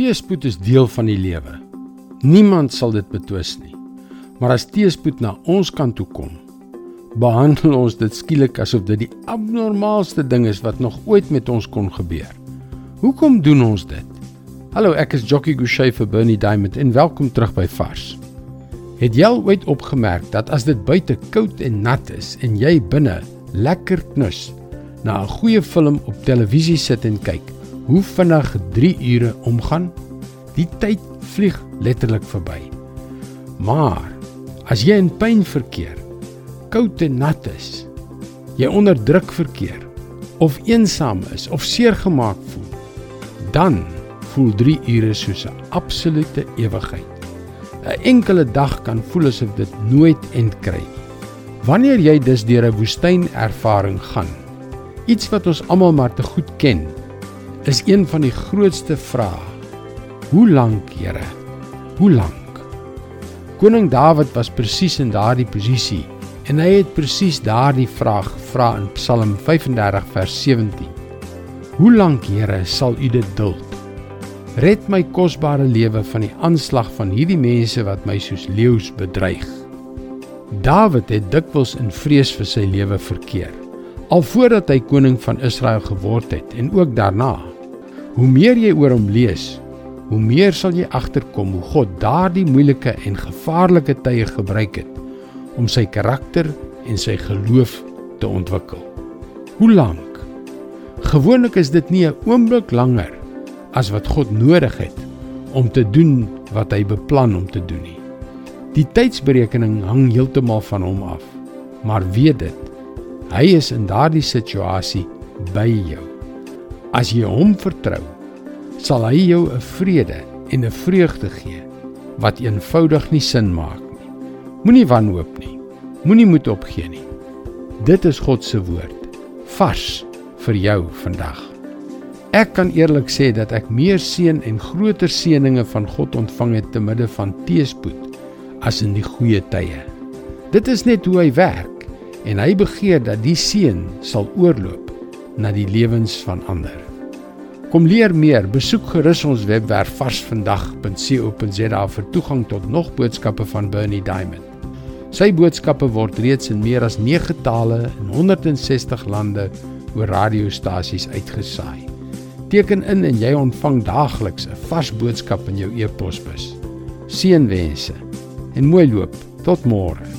Teespoed is deel van die lewe. Niemand sal dit betwis nie. Maar as teespoed na ons kant toe kom, behandel ons dit skielik asof dit die abnormaalste ding is wat nog ooit met ons kon gebeur. Hoekom doen ons dit? Hallo, ek is Jockey Gouchee vir Bernie Diamond en welkom terug by Vars. Het jy al ooit opgemerk dat as dit buite koud en nat is en jy binne lekker knus na 'n goeie film op televisie sit en kyk, hoe vinnig 3 ure omgaan? Die tyd vlieg letterlik verby. Maar as jy in pyn verkeer, koud en nat is, jy onder druk verkeer of eensaam is of seer gemaak voel, dan voel 3 ure soos 'n absolute ewigheid. 'n Enkele dag kan voel asof dit nooit end kry. Wanneer jy dus deur 'n woestynervaring gaan, iets wat ons almal maar te goed ken, is een van die grootste vrae. Hoe lank, Here? Hoe lank? Koning Dawid was presies in daardie posisie en hy het presies daardie vraag gevra in Psalm 35 vers 17. Hoe lank, Here, sal U dit duld? Red my kosbare lewe van die aanslag van hierdie mense wat my soos leeu's bedreig. Dawid het dikwels in vrees vir sy lewe verkeer, al voordat hy koning van Israel geword het en ook daarna. Hoe meer jy oor hom lees, hoe meer sal jy agterkom hoe God daardie moeilike en gevaarlike tye gebruik het om sy karakter en sy geloof te ontwikkel. Hoe lank? Gewoonlik is dit nie 'n oomblik langer as wat God nodig het om te doen wat hy beplan om te doen nie. Die tydsberekening hang heeltemal van hom af. Maar weet dit, hy is in daardie situasie by jou. As jy hom vertrou, sal hy jou 'n vrede en 'n vreugde gee wat eenvoudig nie sin maak nie. Moenie wanhoop nie. Moenie moed opgee nie. Dit is God se woord vars vir jou vandag. Ek kan eerlik sê dat ek meer seën en groter seëninge van God ontvang het te midde van teëspoed as in die goeie tye. Dit is net hoe hy werk en hy begeer dat die seën sal oorloop na die lewens van ander. Kom leer meer, besoek gerus ons webwerf varsvandag.co.za vir toegang tot nog boodskappe van Bernie Diamond. Sy boodskappe word reeds in meer as 9 tale in 160 lande oor radiostasies uitgesaai. Teken in en jy ontvang daagliks 'n vars boodskap in jou e-posbus. Seënwense en mooi loop. Tot môre.